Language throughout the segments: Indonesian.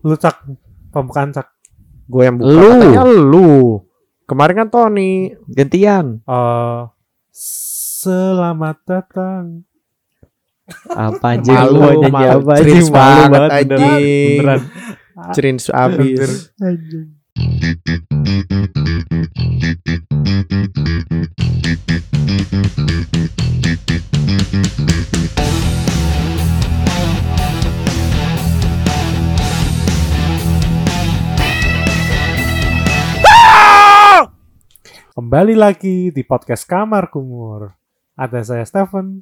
Lu cak pembukaan cak. Gue yang buka. Lu. Katanya lu. Kemarin kan Tony. Gantian. Eh selamat datang. Apa anjing Malu, lu nyanyi malu. apa anjing Cringe malu banget, anjing. beneran. Cringe abis. Kembali lagi di podcast Kamar Kumur. Ada saya Stephen.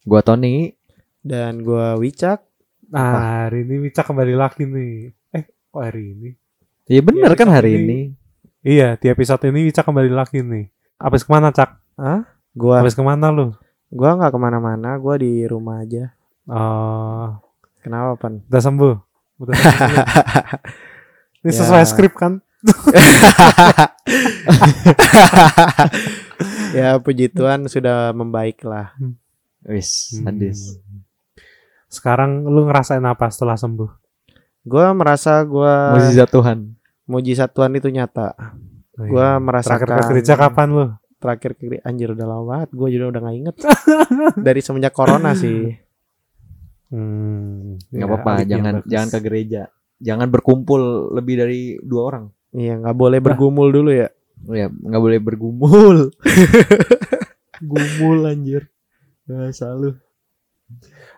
Gua Tony. Dan gue Wicak. Nah, hari ini Wicak kembali lagi nih. Eh, kok hari ini? Iya bener Iya, kan hari ini- ini. Iya, di episode ini Wicak kembali lagi nih. Habis ke mana, Cak? Gue Habis ke mana lu? gua nggak ke mana-mana. Gue di rumah aja. Eh, Kenapa pan? udah sembuh. Udah sembuh. ini Ya. sesuai skrip kan? ya puji Tuhan sudah membaik lah. Wis, Hmm. sadis. Sekarang lu ngerasain apa setelah sembuh? Gue merasa gue Mujizat Tuhan. mujizat Tuhan itu nyata. Oh, Gua iya. merasakan- Terakhir ke gereja kapan lu? Terakhir ke anjir udah lama banget. Gue juga udah nggak inget. Dari semenjak corona sih. Hmm, Nggak ya, apa-apa, yang jangan bagus. jangan ke gereja. Jangan berkumpul lebih dari dua orang. Iya nggak boleh bergumul dulu ya. Oh ya, nggak boleh bergumul. Gumul anjir. Bahasa lu.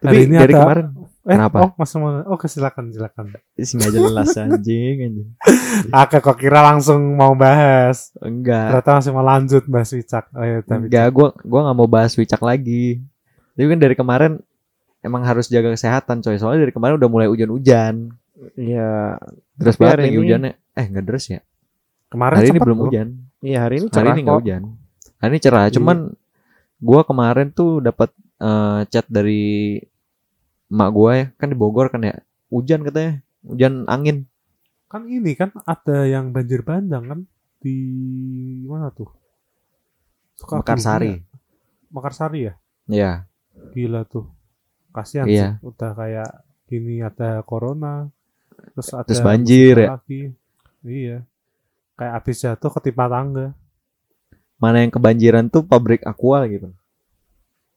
Hari Tapi ini dari kemarin Eh, Kenapa? Oh, Mas mau Oh, silakan, silakan. sih nggak jelas anjing anjing. Aku kok kira langsung mau bahas. Enggak. Ternyata masih mau lanjut bahas Wicak. Oh, iya, tapi Enggak, gua gua nggak mau bahas Wicak lagi. Tapi kan dari kemarin emang harus jaga kesehatan coy. Soalnya dari kemarin udah mulai hujan-hujan. Iya. Terus banget ini- hujannya. Eh, enggak deras ya. kemarin Hari ini belum loh. hujan. Iya hari ini Hari cerah ini kok. nggak hujan. Hari ini cerah. Iya. Cuman gua kemarin tuh dapat eh, chat dari emak gua ya, kan di Bogor kan ya. Hujan katanya. Hujan angin. Kan ini kan ada yang banjir bandang kan di mana tuh? Sukabumi Mekarsari. ya? Mekarsari ya? Iya. Gila tuh. Kasihan Iya. sih. Udah kayak gini ada corona. Terus ada Terus banjir ya? Lagi. Iya. Kayak habis jatuh ketimpa tangga. Mana yang kebanjiran tuh pabrik aqua gitu.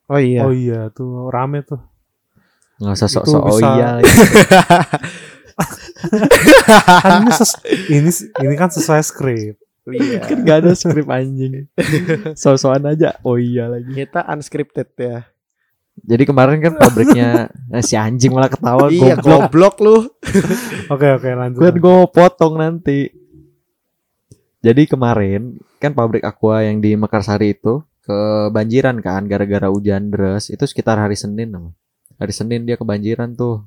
Oh iya. Oh iya tuh rame tuh. Nggak usah sok-sok oh iya lagi. kan ini, ses- ini ini kan sesuai skrip. Iya. kan gak ada skrip anjing. So-soan aja. Oh iya lagi. Kita unscripted ya. Jadi kemarin kan pabriknya eh, si anjing malah ketawa iya goblok. goblok lu. Oke oke lanjut. Kan gue potong nanti. Jadi kemarin kan pabrik aqua yang di Mekarsari itu kebanjiran kan gara-gara hujan deras itu sekitar hari Senin namanya. Hari Senin dia kebanjiran tuh.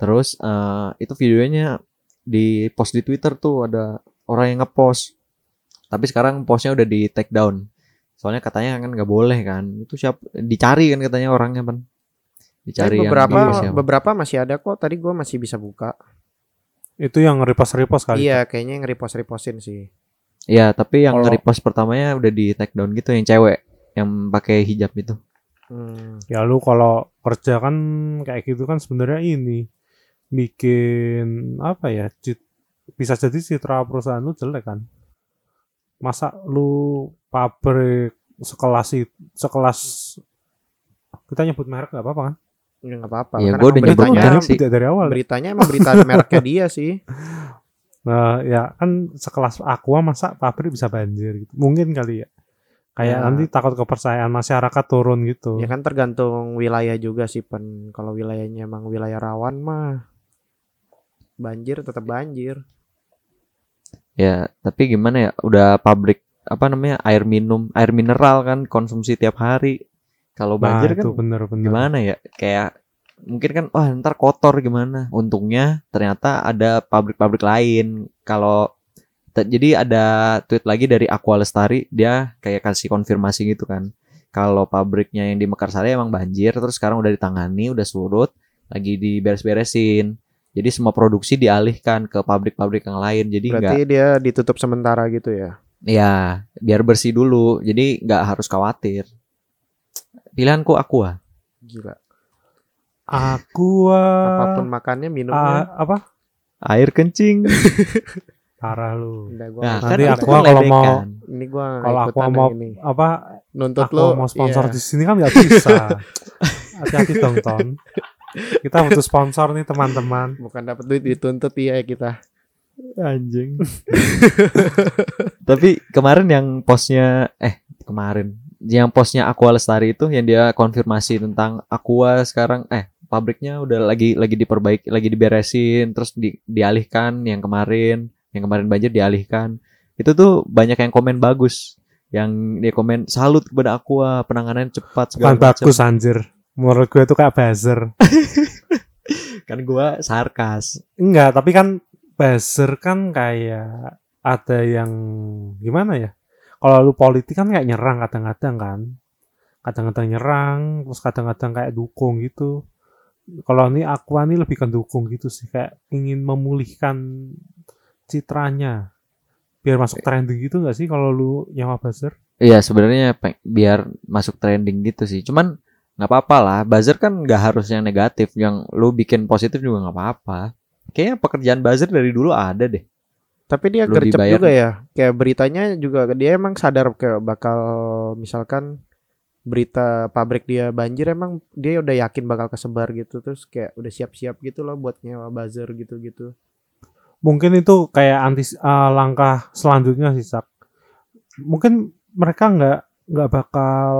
Terus eh, itu videonya di post di Twitter tuh ada orang yang ngepost. Tapi sekarang postnya udah di take down. Soalnya katanya kan nggak boleh kan. Itu siapa dicari kan katanya orangnya pan. Dicari Tapi yang beberapa siapa. beberapa masih ada kok. Tadi gua masih bisa buka. Itu yang repost repost kali. Iya, kayaknya yang repost repostin sih. Iya, tapi yang Kalau- nge-repost pertamanya udah di take down gitu yang cewek yang pakai hijab itu. Hmm. Ya lu kalau kerja kan kayak gitu kan sebenarnya ini bikin apa ya? cit- bisa jadi citra perusahaan lu jelek kan. Masa lu pabrik sekelas sekelas kita nyebut merek gak apa-apa kan? Ya nggak apa-apa. Gua emang udah nyebut merek sih. Dari awal. ya? beritanya emang berita mereknya dia sih. Nah, ya kan sekelas Aqua masa pabrik bisa banjir gitu. Mungkin kali ya. Kayak Ya. nanti takut kepercayaan masyarakat turun gitu. Ya kan tergantung wilayah juga sih pen. Kalau wilayahnya emang wilayah rawan mah banjir tetap banjir. Ya, tapi gimana ya? Udah pabrik apa namanya? air minum, air mineral kan konsumsi tiap hari. Kalau Nah, banjir kan itu bener-bener. gimana ya? Kayak mungkin kan wah ntar kotor gimana. Untungnya ternyata ada pabrik-pabrik lain. Kalau jadi ada tweet lagi dari Aqua Lestari, dia kayak kasih konfirmasi gitu kan. Kalau pabriknya yang di Mekarsari emang banjir, terus sekarang udah ditangani, udah surut, lagi diberes-beresin. Jadi semua produksi dialihkan ke pabrik-pabrik yang lain. Jadi nggak Berarti dia ditutup sementara gitu ya. Ya, biar bersih dulu. Jadi nggak harus khawatir. Pilihanku Aqua. Gila. Aqua Apa pun makannya minumnya Ah, apa? Air kencing. Parah lu. Gua Nah, kan Nanti itu aku kan kalau mau- ini gua Kalau aku mau ini. apa nuntut aku lu mau sponsor iya. di sini kan nggak bisa. Hati-hati dong Ton. Kita butuh sponsor nih teman-teman. bukan dapat duit dituntut iya kita Anjing. Tapi kemarin yang posnya eh kemarin yang posnya Aqua Lestari itu yang dia konfirmasi tentang Aqua sekarang eh pabriknya udah lagi lagi diperbaiki, lagi diberesin, terus di, dialihkan yang kemarin, yang kemarin banjir dialihkan. Itu tuh banyak yang komen bagus. Yang dia komen salut kepada Aqua, penanganan cepat segala macam. bagus anjir. Menurut gue itu kayak buzzer. Kan gua sarkas. Enggak, tapi kan buzzer kan kayak ada yang gimana ya? Kalau lu politik kan kayak nyerang kadang-kadang kan. Kadang-kadang nyerang, terus kadang-kadang kayak dukung gitu. Kalau ini Aqua nih lebih ke dukung gitu sih, kayak ingin memulihkan citranya. Biar masuk trending gitu nggak sih kalau lu nyawa buzzer? Iya sebenarnya biar masuk trending gitu sih. Cuman nggak apa-apa lah. Buzzer kan nggak harus yang negatif. Yang lu bikin positif juga nggak apa-apa. Kayaknya pekerjaan buzzer dari dulu ada deh. tapi dia Lu gercep dibayar. juga ya kayak beritanya juga dia emang sadar kayak bakal misalkan berita pabrik dia banjir emang dia udah yakin bakal kesebar gitu terus kayak udah siap-siap gitu loh buat nyewa buzzer gitu-gitu mungkin itu kayak anti uh, langkah selanjutnya sih Sak. mungkin mereka nggak nggak bakal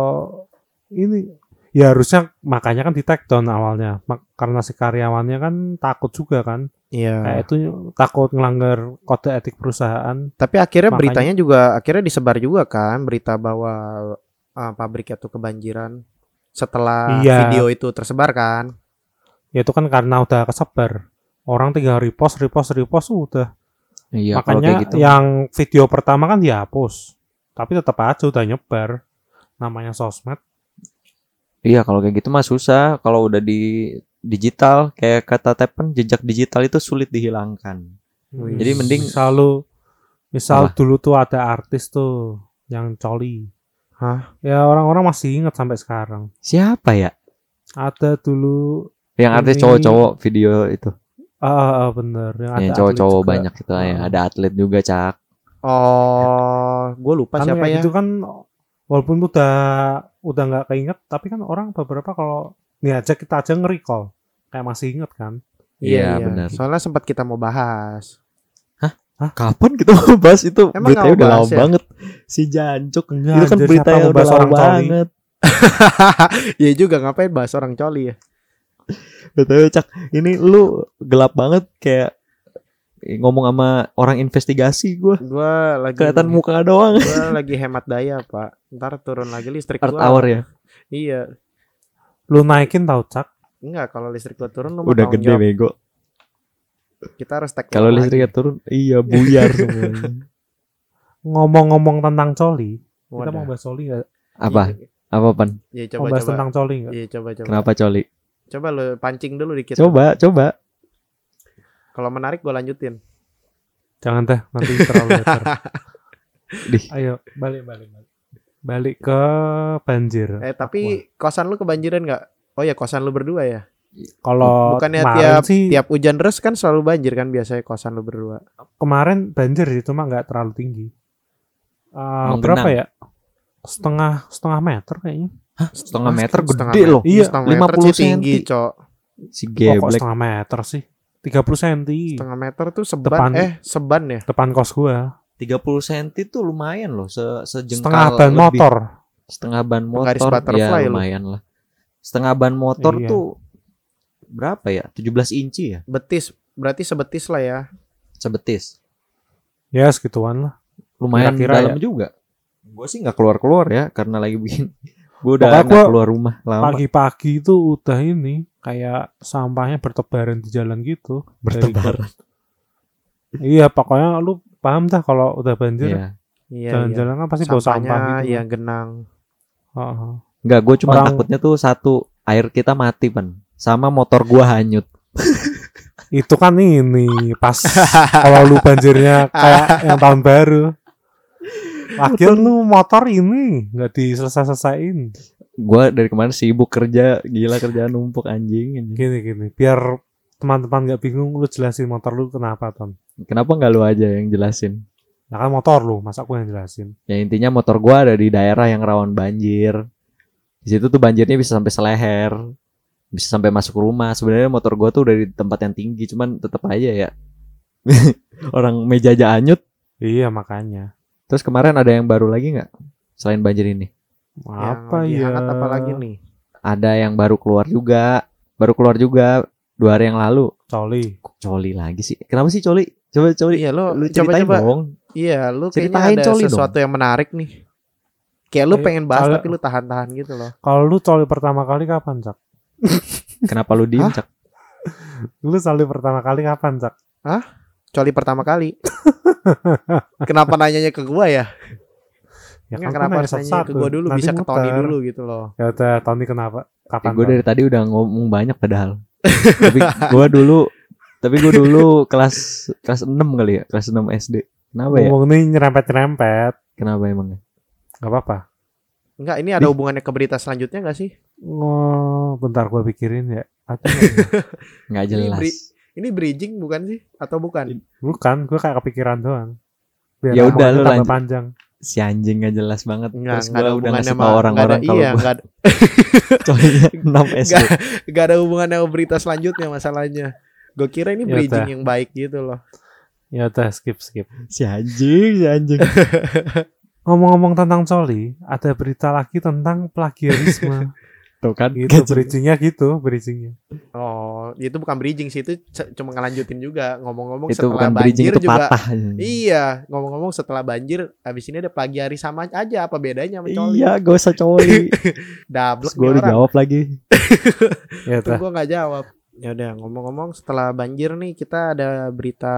ini ya harusnya makanya kan di take down awalnya. Mak- karena si karyawannya kan takut juga kan. Iya. Kayak itu takut ngelanggar kode etik perusahaan. Tapi akhirnya Makanya- beritanya juga akhirnya disebar juga kan berita bahwa uh, pabriknya tuh kebanjiran setelah Iya. video itu tersebar kan. ya itu kan karena udah kesebar. Orang tinggal repost repost repost udah. Iya makanya kayak gitu. yang video pertama kan dihapus. Tapi tetap aja udah nyebar. Namanya sosmed Iya kalau kayak gitu mah susah. Kalau udah di digital kayak kata Tepen jejak digital itu sulit dihilangkan. Wih. Jadi mending misal lu misal Apa? dulu tuh ada artis tuh yang coli Hah? ya orang-orang masih ingat sampai sekarang siapa ya? ada dulu Yang artis Ini- cowok-cowok video itu. ah ah, ah, bener yang ada Yang cowok-cowok banyak itu ya. Ah. Ada atlet juga cak. Oh, gue lupa kan siapa ya. gitu kan walaupun udah udah nggak keinget tapi kan orang beberapa kalau nih aja kita aja nge-recall kayak masih inget kan Iya, benar. Soalnya sempat kita mau bahas. Kapan kita mau bahas itu? Emang beritanya udah mau lama ya? banget. Si Jancuk. Enggak, itu kan anjir, berita siapa yang mau udah bahas lama orang coli? banget. Iya juga ngapain bahas orang coli ya? Betul cak. Ini lu gelap banget kayak ngomong sama orang investigasi gue. Gua lagi Kelihatan muka doang. Gua lagi hemat daya, Pak. Ntar turun lagi listrik Earth gua. hour ya. Iya. lu naikin tau cak Enggak, kalau listrik gua turun lu mau Udah gede jawab. bego. Kita harus tag Kalau lagi. listriknya turun, iya buyar semuanya. ngomong-ngomong tentang coli kita Wadah. mau bahas coli nggak Apa? Apa pan? Iya, mau coba bahas coba. tentang coli nggak Iya, coba coba. Kenapa coli? Coba lu pancing dulu dikit. Coba, coba. Kalau menarik gua lanjutin. jangan teh nanti terlalu ayo balik balik balik balik ke banjir Eh, tapi kosan lu kebanjiran nggak? Oh ya, kosan lu berdua ya? kalau Bukannya tiap sih tiap hujan deras kan selalu banjir kan biasanya kosan lu berdua. kemarin banjir sih cuma nggak terlalu tinggi Eh, Emang berapa ya setengah setengah meter kayaknya Setengah meter gede loh. Iya, setengah 50 meter sih tinggi, senti. Cok. Si oh, kok geblek. setengah meter sih 30 senti Setengah meter tuh seban Depan. eh seban ya? depan kos gua 30 cm tuh lumayan loh, se sejengkal setengah ban lebih. motor Setengah ban motor ya lu. lumayan lah. Setengah ban motor Iya. tuh berapa ya? 17 inci ya? Betis, berarti sebetis lah ya. Sebetis. ya segituan lah Lumayan Kira-kira dalam juga. Gue sih nggak keluar-keluar ya karena lagi bikin gue udah Pokoknya nggak gua keluar rumah lama. pagi-pagi itu udah ini kayak sampahnya bertebaran di jalan gitu Bertebaran. iya pokoknya lu paham dah kalau udah banjir Iya. Iya, jalan-jalan kan pasti bawa sampah gitu yang genang. Heeh. Enggak, gue cuma Orang- takutnya tuh satu air kita mati pan, sama motor gua hanyut. itu kan ini pas kalau lu banjirnya kayak yang tahun baru Lagian lu motor ini nggak diselesai-selesaiin. Gua dari kemarin sibuk kerja, gila kerjaan numpuk anjing. Gini gini, biar teman-teman nggak bingung lu jelasin motor lu kenapa ton Kenapa nggak lu aja yang jelasin? nah kan motor lu masa aku yang jelasin Ya intinya motor gua ada di daerah yang rawan banjir. Di situ tuh banjirnya bisa sampai seleher, bisa sampai masuk rumah. Sebenarnya motor gua tuh udah di tempat yang tinggi, cuman tetap aja ya. Orang meja aja anyut. iya makanya Terus kemarin ada yang baru lagi nggak selain banjir ini? apa yang ya hangat apa lagi nih? Ada yang baru keluar juga, baru keluar juga dua hari yang lalu. coli Coli lagi sih? Kenapa sih Coli? Coba Coli, Iya lo lu ceritain coba-coba. dong. Iya, lu Ceritain kayaknya ada Coli dong. sesuatu yang menarik nih. Kayak lu Eh, pengen bahas kalau- tapi lu tahan-tahan gitu loh. kalau lu coli pertama kali kapan cak Kenapa lu diem, Cak? lu coli pertama kali kapan cak Coli pertama kali. Kenapa nanyanya ke gua ya? ya kan kenapa nanya harus nanya ke gua dulu Nanti bisa ke Tony dulu gitu loh. ya udah Tony kenapa kapan gue Ton? dari tadi udah ngomong banyak padahal. tapi gue dulu tapi gue dulu kelas kelas 6 kali ya, kelas 6 SD. Kenapa ya? ngomong nih nyerempet nyerempet Kenapa emangnya? nggak apa-apa Enggak, ini ada hubungannya ke berita selanjutnya gak sih? oh bentar gua pikirin ya Ada nggak ya? Nggak Ini jelas. beri- Ini bridging bukan sih? Atau bukan? bukan gua kayak kepikiran doang Biar Ya udah, lu lanjut. panjang Si anjing nggak jelas banget. Enggak, Terus gue ada udah ngasih sama tau orang-orang nggak kalau iya, gue enggak ada, colinya 6 SD. Nggak- nggak ada hubungannya sama berita selanjutnya masalahnya. Gue kira ini Ya bridging udah. yang baik gitu loh. ya udah skip skip Si anjing, si anjing. ngomong-ngomong tentang coli ada berita lagi tentang plagiarisme Tuh kan. gitu bridgingnya gitu bridgingnya Oh, itu bukan bridging sih, itu cuma ngelanjutin juga. Ngomong-ngomong itu setelah bukan bridging banjir itu juga. patah. Iya, ngomong-ngomong setelah banjir, habis ini ada plagiari sama aja. Apa bedanya sama coli? Iya, gak usah coli. Dablek gue udah jawab lagi. ya Tuh udah gue nggak jawab. Ya udah, ngomong-ngomong setelah banjir nih kita ada berita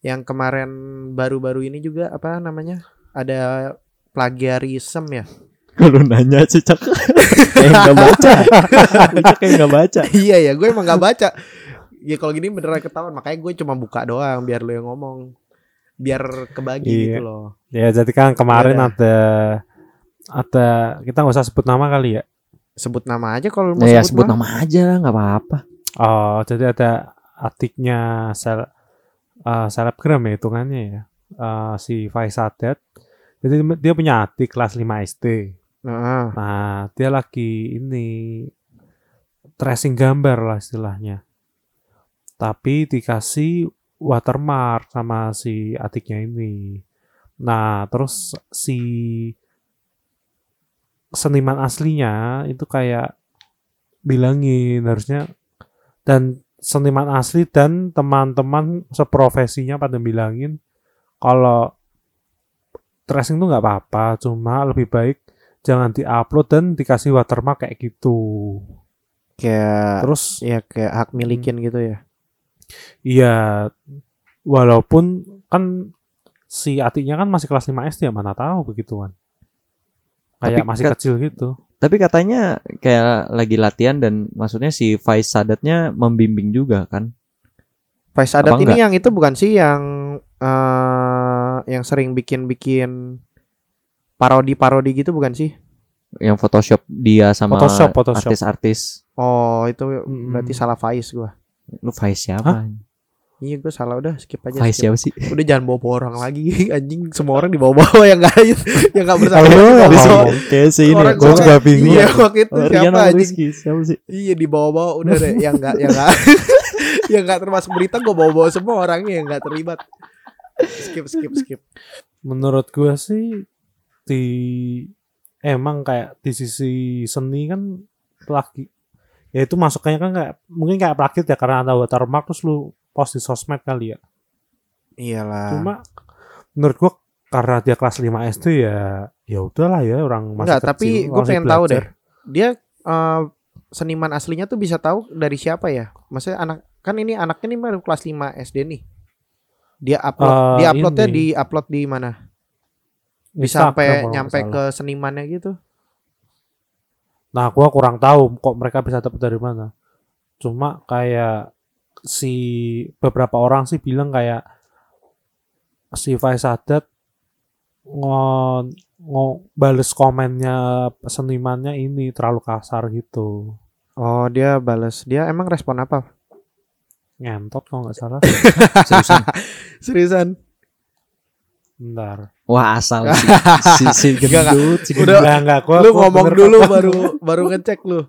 yang kemarin baru-baru ini juga apa namanya? Ada plagiarism ya. Kalau nanya sih cak kayak nggak baca. Kayak nggak baca. iya ya, gue emang nggak baca. Ya kalau gini beneran ketahuan, makanya gue cuma buka doang biar lu yang ngomong. Biar kebagi Iya. gitu loh. ya jadi kan kemarin Ya ada ada kita nggak usah sebut nama kali ya Sebut nama aja kalau mau Nah, ya sebut, sebut mah. nama aja lah, nggak apa-apa. oh jadi ada atiknya sel eh, selebgram ya hitungannya ya Eh, si Faiz Sadat jadi dia punya adik kelas 5 SD Nah, Nah, dia lagi ini tracing gambar lah istilahnya. Tapi dikasih watermark sama si adiknya ini. Nah, terus si seniman aslinya itu kayak bilangin harusnya dan seniman asli dan teman-teman seprofesinya pada bilangin kalau tracing tuh nggak apa-apa, cuma lebih baik jangan diupload dan dikasih watermark kayak gitu. kayak Terus ya kayak hak milikin gitu ya. iya walaupun kan si atiknya kan masih kelas 5 SD ya mana tahu begituan. Kayak Tapi masih kan- kecil gitu. Tapi katanya kayak lagi latihan dan maksudnya si Faiz Sadatnya membimbing juga kan. Faiz Sadat Apa ini enggak? yang itu bukan sih yang eh yang sering bikin-bikin parodi-parodi gitu bukan sih? Yang Photoshop dia sama Photoshop, Photoshop. artis-artis. Oh, itu Mm-mm. berarti salah Faiz gua. Lu Faiz siapa? Iya, gua salah udah skip aja. Faiz siapa sih? Udah jangan bawa-bawa orang lagi anjing semua orang dibawa-bawa yang enggak yang. Halo, dibawa-bawa. halo. Kayak sih ini. Gua- juga bingung. Iya, waktu itu Oh, Rian siapa anjing? Rizky siapa sih? Iya dibawa-bawa udah deh yang enggak yang enggak yang enggak termasuk berita gua bawa-bawa semua orangnya yang enggak terlibat. Skip skip skip. Menurut gua sih di emang kayak di sisi seni kan plagi ya itu masuknya kan kayak mungkin kayak plagit ya karena ada watermark terus lu post di sosmed kali ya. Iyalah. Cuma menurut gua karena dia kelas 5 SD ya ya udahlah ya orang masih Enggak, tapi kecil, gue masih pengen tahu deh. belajar. Dia eh, seniman aslinya tuh bisa tahu dari siapa ya? Maksudnya anak kan ini anaknya nih baru kelas 5 SD nih. Dia upload Eh, dia uploadnya ini. di upload di mana? Bisa sampai nyampe ke senimannya gitu. Nah, gua kurang tahu kok mereka bisa dapat dari mana. Cuma kayak si beberapa orang sih bilang kayak si Faiz Sadat ngo, ngo bales komennya senimannya ini terlalu kasar gitu. Oh, dia balas. Dia emang respon apa? ngentot kalau nggak salah Seriusan. Seriusan. Bentar Wah asal si, si, si gendut, si Udah, gendut. Enggak, enggak, gua, lu gua ngomong bener dulu baru baru ngecek lu.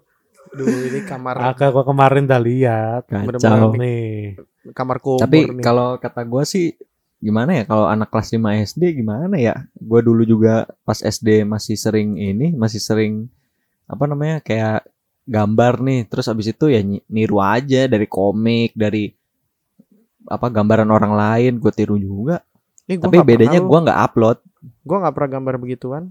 Duh, ini kamar Agak gua kemarin udah lihat Kacau. nih kamar kubur Tapi kalau kata gue sih gimana ya kalau anak kelas 5 SD gimana ya? Gue dulu juga pas SD masih sering ini, masih sering apa namanya kayak gambar nih. Terus abis itu ya ni- niru aja dari komik, dari apa gambaran orang lain gue tiru juga. Nih, gua Tapi nggak bedanya gue nggak upload. gua nggak pernah gambar begituan.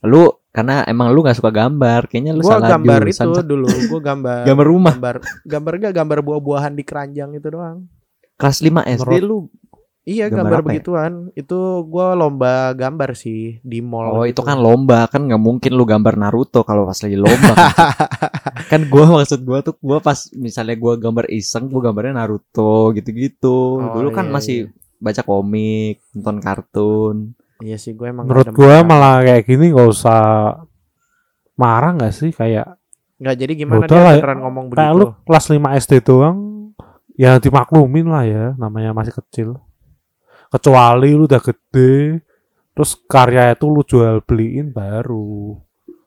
Lu karena emang lu nggak suka gambar, kayaknya lu Gua salah gambar jurusan. itu dulu, gua gambar Gambar rumah. gambar gambar gak gambar buah-buahan di keranjang itu doang. Kelas 5 SD Menurut- lu Iya, Gambar gambar, ya? begituan. Itu gua lomba gambar sih di mall. Oh itu gitu. kan lomba kan nggak mungkin lu gambar Naruto kalau pas lagi lomba kan. kan gua maksud gua tuh gua pas misalnya gua gambar iseng gua gambarnya Naruto gitu-gitu. Oh, Dulu kan iya, masih baca komik, nonton kartun. Iya sih, gue emang menurut demen. malah kayak gini nggak usah marah nggak sih kayak nggak jadi gimana dia lah, beneran ngomong kayak begitu. lu kelas 5 SD doang ya dimaklumin lah ya namanya masih kecil kecuali lu udah gede terus karya itu lu jual beliin baru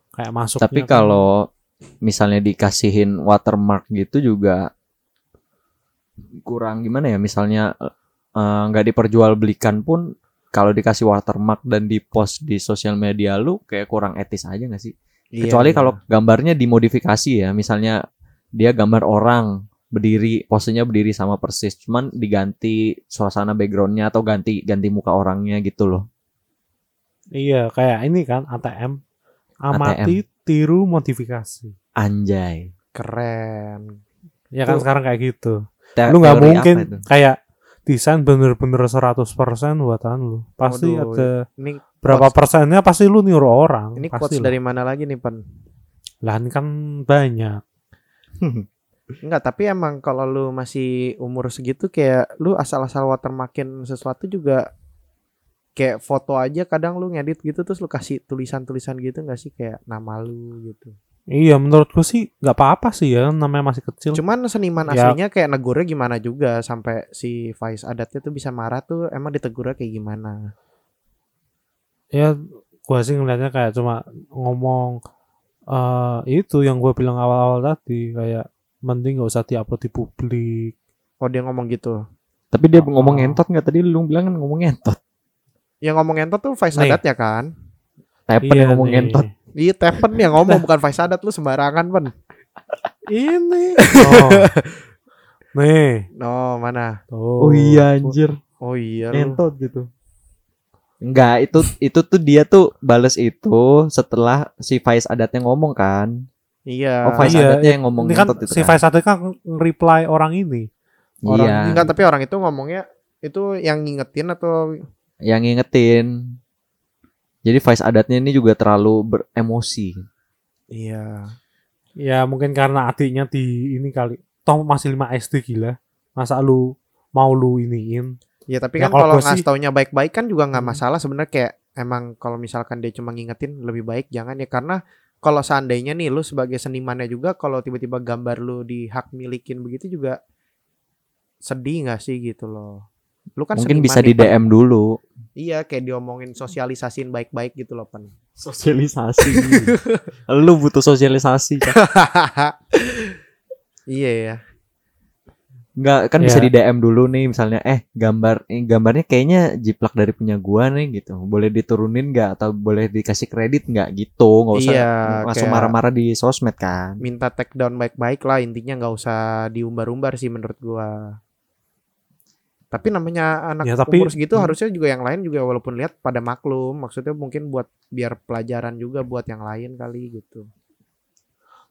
kayak masuknya Tapi kan- kalau misalnya dikasihin watermark gitu juga kurang gimana ya? Misalnya eh, nggak diperjualbelikan pun kalau dikasih watermark dan di post di sosial media lu kayak kurang etis aja nggak sih? Iya, Kecuali iya. kalau gambarnya dimodifikasi ya, misalnya dia gambar orang berdiri, posenya berdiri sama persis, cuman diganti suasana backgroundnya atau ganti ganti muka orangnya gitu loh. iya kayak ini kan ATM amati tiru modifikasi Anjay. keren. ya kan Tuh. sekarang kayak gitu Te- lu nggak mungkin kayak desain bener-bener 100% buatan lu pasti Waduh, ada Ini berapa quotes- persennya pasti lu niru orang ini pasti quotes lah. dari mana lagi nih, Pan? lah kan banyak Enggak, tapi emang kalau lu masih umur segitu kayak lu asal-asal watermarkin sesuatu juga kayak foto aja kadang lu ngedit gitu terus lu kasih tulisan-tulisan gitu nggak sih kayak nama lu gitu. Iya menurutku sih nggak apa-apa sih ya namanya masih kecil. Cuman seniman Ya. aslinya kayak negurnya gimana juga sampai si Faiz Adatnya tuh bisa marah tuh emang ditegurnya kayak gimana? Ya gua sih ngeliatnya kayak cuma ngomong eh itu yang gua bilang awal-awal tadi kayak mending nggak usah diupload di publik. Oh dia ngomong gitu. Tapi dia Oh. ngomong ngentot nggak tadi lu bilang kan ngomong ngentot. Yang ngomong entot tuh Faiz Nih. Adatnya kan? Tepen yang ngomong nih. ngentot. Iya Tepen yang ngomong bukan Faiz Adat lu sembarangan Pen. Ini. Oh. Nih. Oh mana? Tuh. Oh iya anjir. Oh iya lu. Ngentot gitu. Enggak, itu itu tuh dia tuh bales itu setelah si Faiz adatnya ngomong kan. Iya. Oh Faiz Iya, adatnya yang ngomong Ini kan ngentot itu si kan. Faiz Adik kan reply orang ini. orang Iya, Enggak, tapi orang itu ngomongnya itu yang ngingetin atau yang ngingetin. Jadi Faiz adatnya ini juga terlalu beremosi. iya. Ya mungkin karena adiknya di ini kali. Toh masih 5 SD gila. Masa lu mau lu iniin? Ya tapi Ya, kan kalau kalau ngasih taunya baik-baik kan juga nggak Hmm. masalah sebenarnya kayak emang kalau misalkan dia cuma ngingetin lebih baik jangan ya karena kalau seandainya nih lu sebagai senimannya juga kalau tiba-tiba gambar lu dihak milikin begitu juga sedih nggak sih gitu loh. Lu kan Mungkin bisa di. DM dulu. Iya kayak diomongin sosialisasiin baik-baik gitu loh pan. Sosialisasi. lu butuh sosialisasi. Cak. iya ya. Enggak, kan bisa Iya. di DM dulu nih misalnya eh gambar eh, gambarnya kayaknya jiplak dari punya gua nih gitu. Boleh diturunin nggak atau boleh dikasih kredit nggak gitu. nggak usah Iya, langsung marah-marah di sosmed kan. Minta take down baik-baik lah intinya nggak usah diumbar-umbar sih menurut gua. Tapi namanya anak Ya, tapi- umur segitu Hmm. harusnya juga yang lain juga walaupun lihat pada maklum. Maksudnya mungkin buat biar pelajaran juga buat yang lain kali gitu.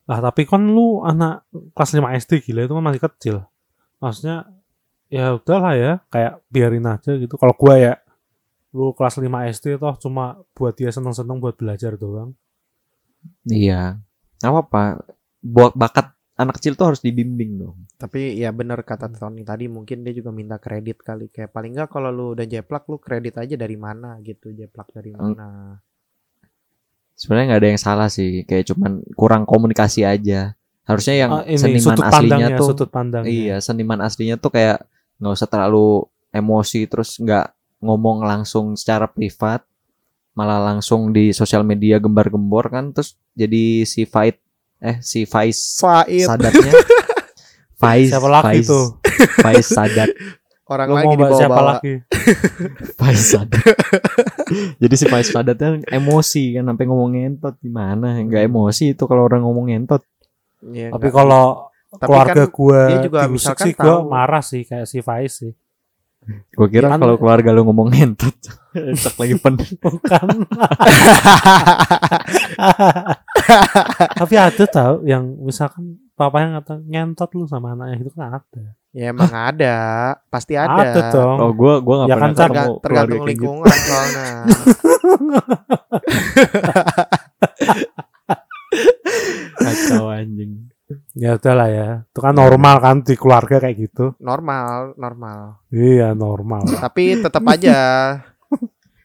Lah tapi kan lu anak kelas 5 SD gila itu kan masih kecil. Maksudnya ya udahlah ya, kayak biarin aja gitu. Kalau gua ya lu kelas 5 SD toh cuma buat dia seneng-seneng buat belajar doang. Iya. Nggak apa-apa. Buat bakat anak kecil tuh harus dibimbing dong. Tapi ya bener kata Tony tadi mungkin dia juga minta kredit kali kayak paling nggak kalau lu udah jeplak lu kredit aja dari mana gitu jeplak dari Hmm. mana. Sebenarnya nggak ada yang salah sih. Kayak cuman kurang komunikasi aja. Harusnya yang Ah, ini seniman sudut aslinya pandangnya, tuh sudut pandangnya. Iya, seniman aslinya tuh kayak nggak usah terlalu emosi terus nggak ngomong langsung secara privat, malah langsung di sosial media gembar-gembor kan terus jadi si Fight eh si Faiz Faid Sadatnya? Faiz Siapa lagi Faiz, tuh? Faiz Sadat. Orang Lu lagi mau bahas siapa? Faiz Sadat. Jadi si Faiz Sadatnya emosi kan sampai ngomong ngentot gimana? Nggak emosi itu kalau orang ngomong ngentot Iya, Tapi kalau Tapi keluarga kan gua dia juga misalkan sih gua tahu. marah sih kayak si Faiz sih. Gue kira Kan- kalau keluarga lu ngomong ngentot cek lagi pen Bukan. Tapi ada tau yang misalkan papanya ngata ngentot lu sama anaknya itu kan ada. ya emang ada, pasti ada. Ada dong. oh gue gue nggak Ya pernah kan, ketemu tergantung gitu. lingkungan soalnya. kacau anjing Ya udahlah ya. Itu kan normal kan di keluarga kayak gitu. normal, normal. Iya, normal. Tapi tetap aja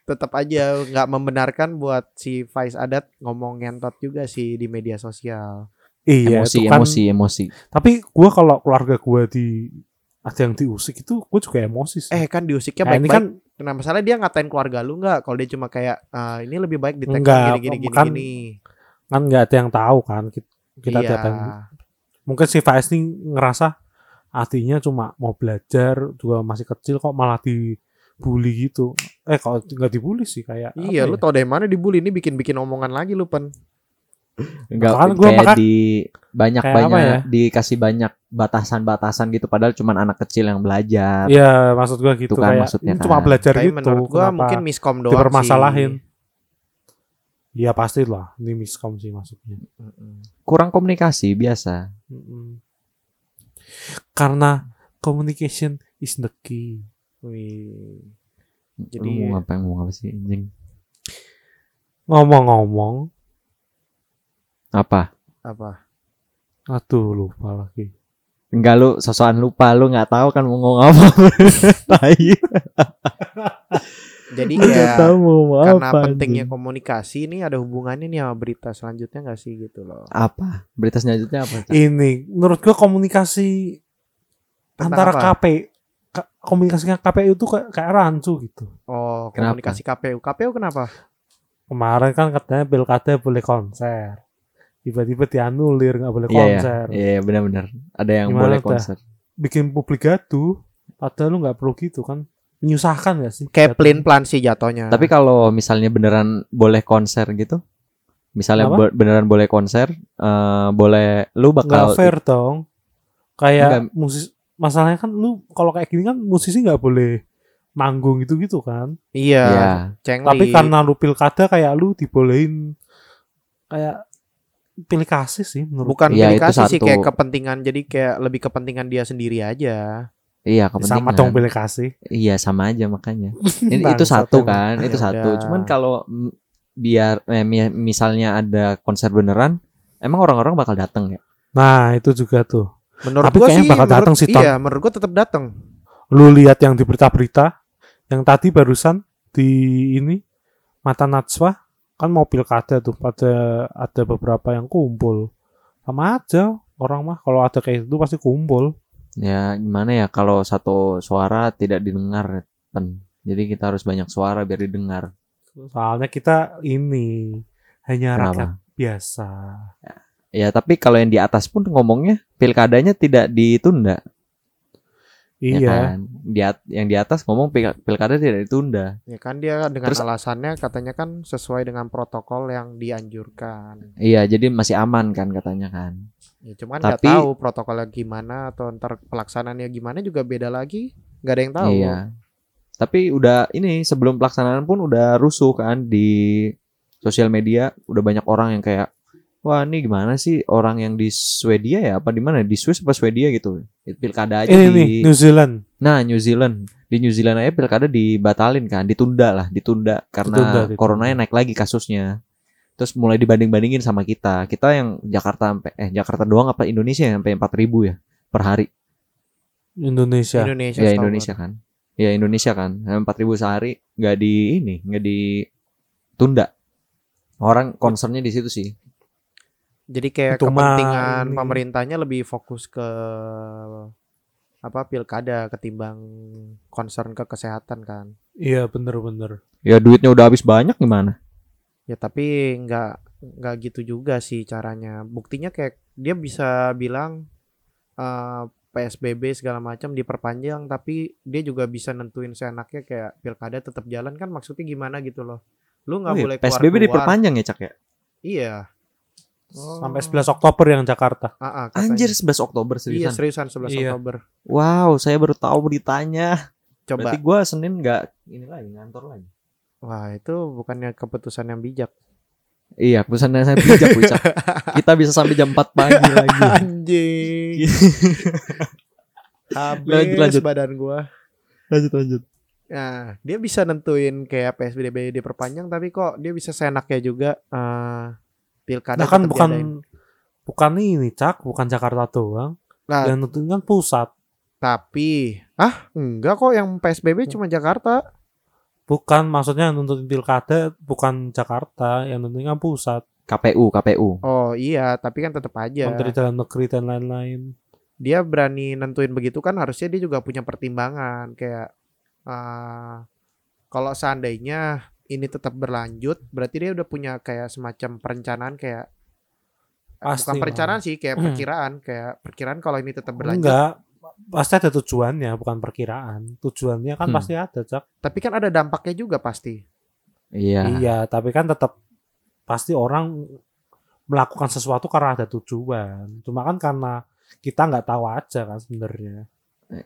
tetap aja nggak membenarkan buat si Faiz Adat ngomong ngentot juga sih di media sosial. iya, emosi itu kan. emosi emosi Tapi gua kalau keluarga gua di ada yang diusik itu gua juga emosi sih. Eh kan diusiknya Nah, ini baik-baik. kan Nah masalah dia ngatain keluarga lu nggak? Kalau dia cuma kayak "Ah, ini lebih baik di gini gini gini kan gini. kan nggak ada yang tahu kan kita, kita iya. tiap yang mungkin si Faiz ini ngerasa artinya cuma mau belajar juga masih kecil kok malah dibully gitu eh kalau nggak dibully sih kayak Iya, apa lu ya? tau dari mana dibully ini bikin-bikin omongan lagi lu pen. Enggak Kan gua kayak makan- di banyak banyak ya? dikasih banyak batasan-batasan gitu padahal cuman anak kecil yang belajar. Iya maksud gua gitu Itu kan kayak maksudnya ini cuma kan. belajar Tapi gitu menurut gua kenapa mungkin miskom doang dipermasalahin sih. Iya pasti lah ini miskom sih maksudnya. Kurang komunikasi biasa. Mm-mm. karena communication is the key Wih. Jadi lu mau ngapain ngomong apa sih anjing? ngomong-ngomong Apa? Apa? aduh lupa lagi Enggak lu sosokan lupa lu nggak tahu kan mau ngomong apa. Jadi kayak tahu mau ngomong karena apa. pentingnya anjing. komunikasi ini ada hubungannya nih sama berita selanjutnya gak sih gitu loh. apa? Berita selanjutnya apa? Cak? ini menurut gua komunikasi Tentang antara apa? KP Ka- komunikasinya KPU itu kayak, kayak rancu gitu Oh, Kenapa? komunikasi KPU. KPU kenapa? kemarin kan katanya pilkada boleh konser tiba-tiba dianulir nggak boleh Iya ya. konser Iya ya, benar-benar. Ada yang Gimana boleh konser. bikin publik gaduh padahal lu nggak perlu gitu kan menyusahkan gak sih Kayak plain plan sih jatuhnya. Tapi kalau misalnya beneran boleh konser gitu, misalnya Apa? be- beneran boleh konser, eh boleh lu bakal fair dong kayak Nggak. musis masalahnya kan lu kalau kayak gini kan musisi nggak boleh manggung gitu gitu kan iya, Iya. cengli. tapi karena lu pilkada kayak lu dibolehin kayak pilih kasih sih menurut bukan Iya, pilih itu kasih sih kayak kepentingan jadi kayak lebih kepentingan dia sendiri aja. Iya sama kepentingan. dong pilih kasih Iya sama aja makanya. Ini itu satu kan, itu Ya satu. Cuman kalau biar eh, mi- misalnya ada konser beneran, emang orang-orang bakal datang ya? nah itu juga tuh Menurut Tapi gua kayaknya sih bakal datang sih. Iya, menurut gua tetap datang. lu lihat yang di berita-berita yang tadi barusan di ini mata Najwa kan mau pilkada tuh pada ada beberapa yang kumpul sama aja orang mah kalau ada kayak itu pasti kumpul Ya gimana ya kalau satu suara tidak didengar, Pen. Jadi kita harus banyak suara biar didengar. soalnya kita ini hanya Kenapa? rakyat biasa Ya tapi kalau yang di atas pun ngomongnya pilkadanya tidak ditunda. ya iya kan? Di at- yang di atas ngomong pil- pilkada tidak ditunda. Ya kan dia dengan Terus- alasannya katanya kan sesuai dengan protokol yang dianjurkan. Iya, jadi masih aman kan katanya kan. Ya cuman nggak tahu protokolnya gimana atau ntar pelaksanaannya gimana juga beda lagi. nggak ada yang tahu. Iya. Tapi udah ini sebelum pelaksanaan pun udah rusuh kan di sosial media, udah banyak orang yang kayak wah ini gimana sih orang yang di Swedia ya apa di mana di Swiss apa Swedia gitu pilkada aja ini di New Zealand nah New Zealand di New Zealand aja pilkada dibatalin kan ditunda lah ditunda karena Ditunda, ditunda. coronanya naik lagi kasusnya terus mulai dibanding bandingin sama kita kita yang Jakarta sampai eh Jakarta doang apa Indonesia yang sampai 4000 ya per hari Indonesia Indonesia. ya Indonesia kan ya Indonesia kan empat ribu sehari nggak di ini nggak ditunda orang concernnya di situ sih Jadi kayak Itu kepentingan ini. pemerintahnya lebih fokus ke apa pilkada ketimbang concern ke kesehatan kan. Iya bener-bener. Ya duitnya udah habis banyak gimana? Ya tapi nggak nggak gitu juga sih caranya. Buktinya kayak dia bisa bilang eh, PSBB segala macam diperpanjang tapi dia juga bisa nentuin seenaknya kayak pilkada tetap jalan kan maksudnya gimana gitu loh. Lu nggak Oh iya, boleh keluar PSBB diperpanjang ya Cak ya? Iya. Sampai 11 Oktober yang Jakarta. Ah, ah, katanya. Anjir 11 Oktober Iya seriusan. seriusan 11 Iya. Oktober. Wow, saya baru tahu beritanya. Coba. Berarti gua Senin nggak ini lagi ngantor lagi. Wah itu bukannya keputusan yang bijak. Iya, keputusan saya bijak, bijak. Kita bisa sampai jam 4 pagi lagi. Anjing. Habis Lanjut, lanjut. badan gua. lanjut lanjut. Nah, dia bisa nentuin kayak PSBB diperpanjang tapi kok dia bisa seenaknya juga eh pilkada Nah kan bukan diadain. bukan ini cak, bukan Jakarta doang. Nah, yang nentuin kan pusat. tapi ah enggak kok yang PSBB cuma Jakarta. Bukan maksudnya yang nentuin pilkada bukan Jakarta, yang nentuin kan pusat. KPU, KPU. Oh iya, tapi kan tetap aja. Menteri Dalam Negeri dan lain-lain. dia berani nentuin begitu kan harusnya dia juga punya pertimbangan kayak eh kalau seandainya ini tetap berlanjut berarti dia udah punya kayak semacam perencanaan kayak eh, Pasti bukan lah. perencanaan sih kayak Hmm. perkiraan kayak perkiraan kalau ini tetap berlanjut Enggak, pasti ada tujuannya, bukan perkiraan. Tujuannya kan Hmm. pasti ada, Cak. tapi kan ada dampaknya juga pasti Iya. Iya, tapi kan tetap pasti orang melakukan sesuatu karena ada tujuan. Cuma kan karena kita nggak tahu aja kan sebenarnya.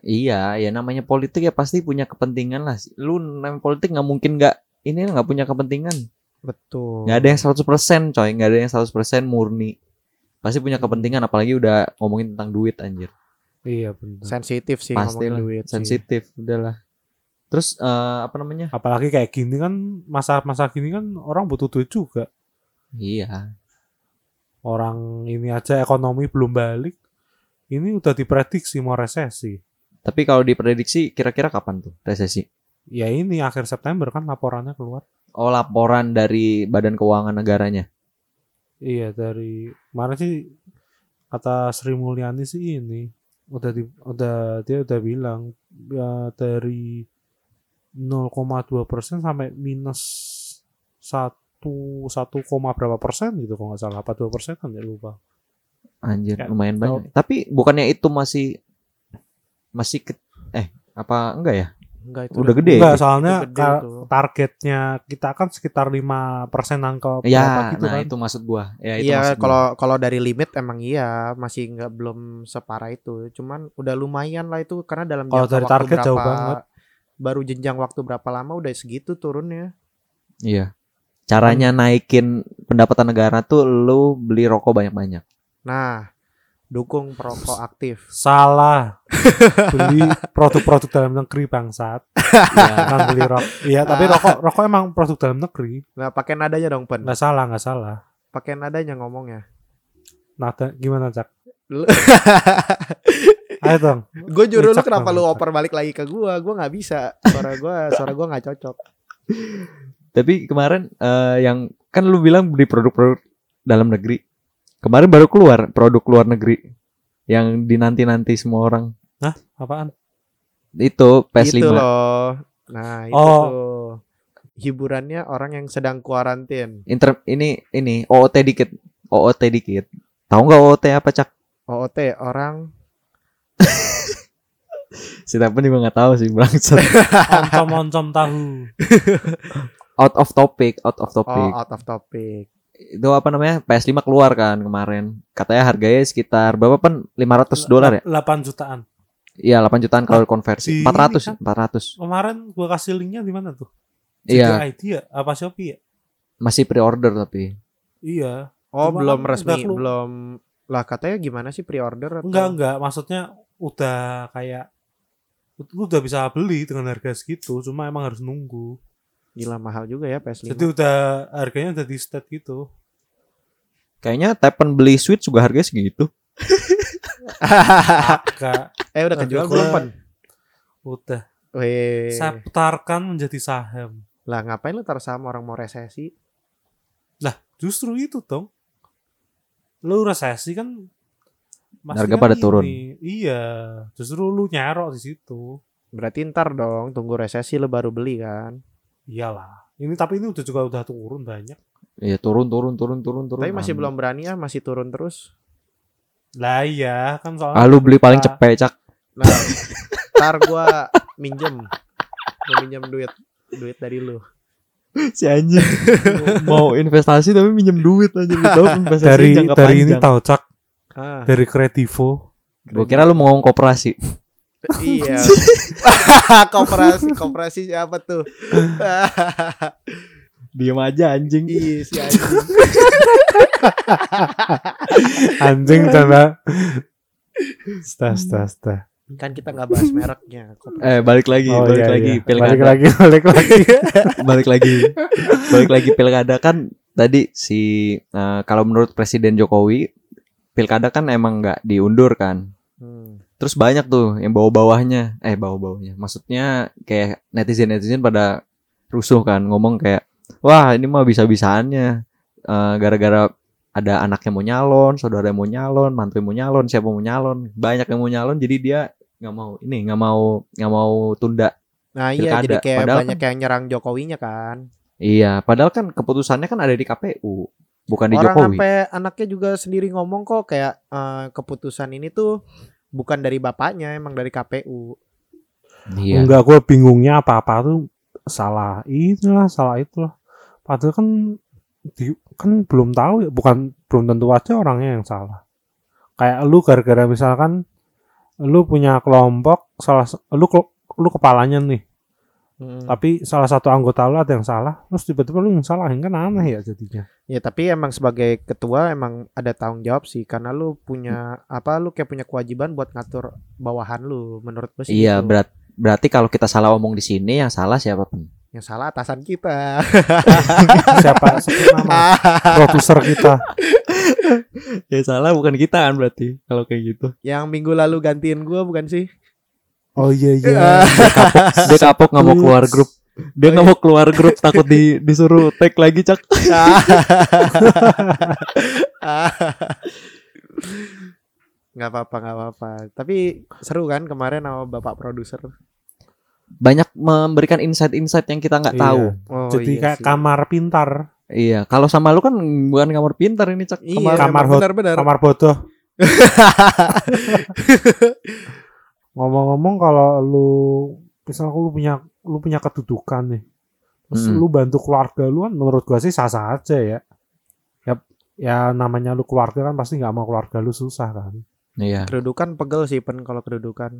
Iya, ya namanya politik ya pasti punya kepentingan lah. Lu namanya politik nggak mungkin nggak ini nggak punya kepentingan. betul Nggak ada yang 100% coy, nggak ada yang 100% murni. Pasti punya kepentingan apalagi udah ngomongin tentang duit anjir. Iya benar. sensitif sih Pasti ngomongin lah, duit sih. sensitif udahlah. Terus eh, apa namanya? Apalagi kayak gini kan masa-masa gini kan orang butuh duit juga. Iya. Orang ini aja ekonomi belum balik. Ini udah diprediksi mau resesi. Tapi kalau diprediksi kira-kira kapan tuh resesi? Ya ini akhir September kan laporannya keluar. Oh, laporan dari Badan Keuangan Negaranya. Iya dari kemarin sih kata Sri Mulyani sih ini udah di, udah dia udah bilang ya dari 0,2 persen sampai minus satu satu koma berapa persen gitu kalau nggak salah apa dua persen kan ya lupa Anjir, Kayak lumayan banyak. Tapi bukannya itu masih masih ke, eh apa enggak ya? Enggak itu Udah gede. Enggak, itu soalnya gede targetnya kita kan sekitar 5 persenan ke berapa Ya, gitu nah kan. itu maksud gua. Ya itu Iya, maksud gua. kalau kalau dari limit emang iya masih nggak belum separah itu. Cuman udah lumayan lah itu karena dalam Kalau jangka dari waktu target berapa jauh banget. baru jenjang waktu berapa lama udah segitu turunnya. Iya. Caranya naikin pendapatan negara tuh lu beli rokok banyak-banyak. Nah, dukung perokok aktif. Salah. beli produk-produk dalam negeri bangsat. Iya. Kan beli rokok. Iya, tapi rokok rokok emang produk dalam negeri. Nah, pakai nadanya dong, Pen. Nggak salah, nggak salah. Pakai nadanya ngomongnya. Nada gimana, Cak? Ayo dong. gue juru lu kenapa lu oper balik lagi ke gua? Gua nggak bisa. Suara gua suara gua nggak cocok. Tapi kemarin eh, yang kan lu bilang beli produk-produk dalam negeri. Kemarin baru keluar produk luar negeri yang dinanti-nanti semua orang. Apaan? Itu PS5. Itu loh. Nah, itu Oh. tuh. Hiburannya orang yang sedang kuarantin. Inter ini ini OOT dikit. OOT dikit. Tahu nggak OOT apa, Cak? OOT orang Si Tepen juga nggak tahu sih, bangsat. Oncom-oncom tahu. out of topic, out of oh topic. out of topic. Itu apa namanya? PS5 keluar kan kemarin. Katanya harganya sekitar berapa pan? 500 dolar ya? 8 jutaan. Iya, 8 jutaan kalau konversi. di 400, ini 400. Kemarin gua kasih linknya di mana tuh? Iya, ID ya? Apa Shopee ya? masih pre-order tapi. Iya. Oh, Cuma belum kan resmi, belum lah katanya gimana sih pre-order atau? Enggak, enggak. Maksudnya udah kayak lu udah bisa beli dengan harga segitu, cuma emang harus nunggu. Gila mahal juga ya PS5. Jadi udah harganya udah di state gitu. Kayaknya Tepen beli Switch juga harganya segitu. Eh udah kejual belum, Pen? udah Weh. saya putarkan menjadi saham. Lah ngapain lu taruh sama orang mau resesi? Lah, justru itu dong. lu resesi kan Harga kan pada ini. turun. Iya, justru lu nyerok di situ. Berarti ntar dong tunggu resesi lo baru beli kan. Iyalah. Ini tapi ini udah juga udah turun banyak. Iya turun turun turun turun turun. Tapi masih Amin. belum berani ya, masih turun terus. Lah iya, kan soalnya Ah lu beli paling kita- cepet cak. Nah, ntar gua minjem. Gua minjem duit duit dari lu. si anjing mau investasi tapi minjem duit aja investasi dari jangka dari ini tahu cak Ah, dari Kredivo. Gua kira lu mau ngomong koperasi. iya. koperasi, koperasi siapa tuh? Diem aja anjing. iya si anjing. Anjing coba. Sta sta sta. Kan kita nggak bahas mereknya. Koperasi. Eh balik lagi, Oh, balik iya, lagi iya. pilkada. Balik lagi, balik lagi. balik lagi. balik lagi pilkada kan tadi si eh, kalau menurut Presiden Jokowi pilkada kan emang nggak diundur kan. Hmm. Terus banyak tuh yang bawah-bawahnya, eh bawah-bawahnya. Maksudnya kayak netizen-netizen pada rusuh kan, ngomong kayak, wah ini mah bisa-bisaannya. Eh, gara-gara ada anaknya mau nyalon, saudara mau nyalon, mantu mau nyalon, siapa mau nyalon, banyak yang mau nyalon, jadi dia nggak mau ini, nggak mau nggak mau tunda. Nah iya jadi kayak Padahal banyak yang nyerang Jokowinya kan. Iya, padahal kan keputusannya kan ada di KPU, bukan di Orang Jokowi. sampai anaknya juga sendiri ngomong kok kayak eh, keputusan ini tuh bukan dari bapaknya, emang dari KPU. Iya. Enggak, gue bingungnya apa-apa tuh salah itulah, salah itulah. Padahal kan di, kan belum tahu ya, bukan belum tentu aja orangnya yang salah. Kayak lu gara-gara misalkan lu punya kelompok salah lu lu kepalanya nih, Hmm. tapi salah satu anggota lu ada yang salah, terus tiba-tiba lu yang salahin kan aneh ya jadinya. Ya tapi emang sebagai ketua emang ada tanggung jawab sih karena lu punya apa lu kayak punya kewajiban buat ngatur bawahan lu menurut gue sih Iya, gitu. berat berarti kalau kita salah ngomong di sini yang salah siapa pun. yang salah atasan kita Siapa nama produser kita? Ya salah bukan kita kan berarti kalau kayak gitu. yang minggu lalu gantiin gua bukan sih Oh iya iya. Dia kapok nggak mau keluar grup. Dia nggak mau keluar grup takut di disuruh tag lagi cak. nggak apa-apa nggak apa-apa tapi seru kan kemarin sama bapak produser Banyak memberikan insight-insight yang kita nggak Iya. tahu. oh, Jadi iya kayak sih. kamar pintar, Iya, kalau sama lu kan bukan kamar pintar ini cak. iya Kamar kamar emang hot- benar-benar kamar bodoh. Ngomong-ngomong kalau lu misal lu punya lu punya kedudukan nih. Terus Hmm. lu bantu keluarga lu kan menurut gua sih sah-sah aja ya. Ya ya namanya lu keluarga kan pasti nggak mau keluarga lu susah kan. Iya. kedudukan pegel sih pen kalau kedudukan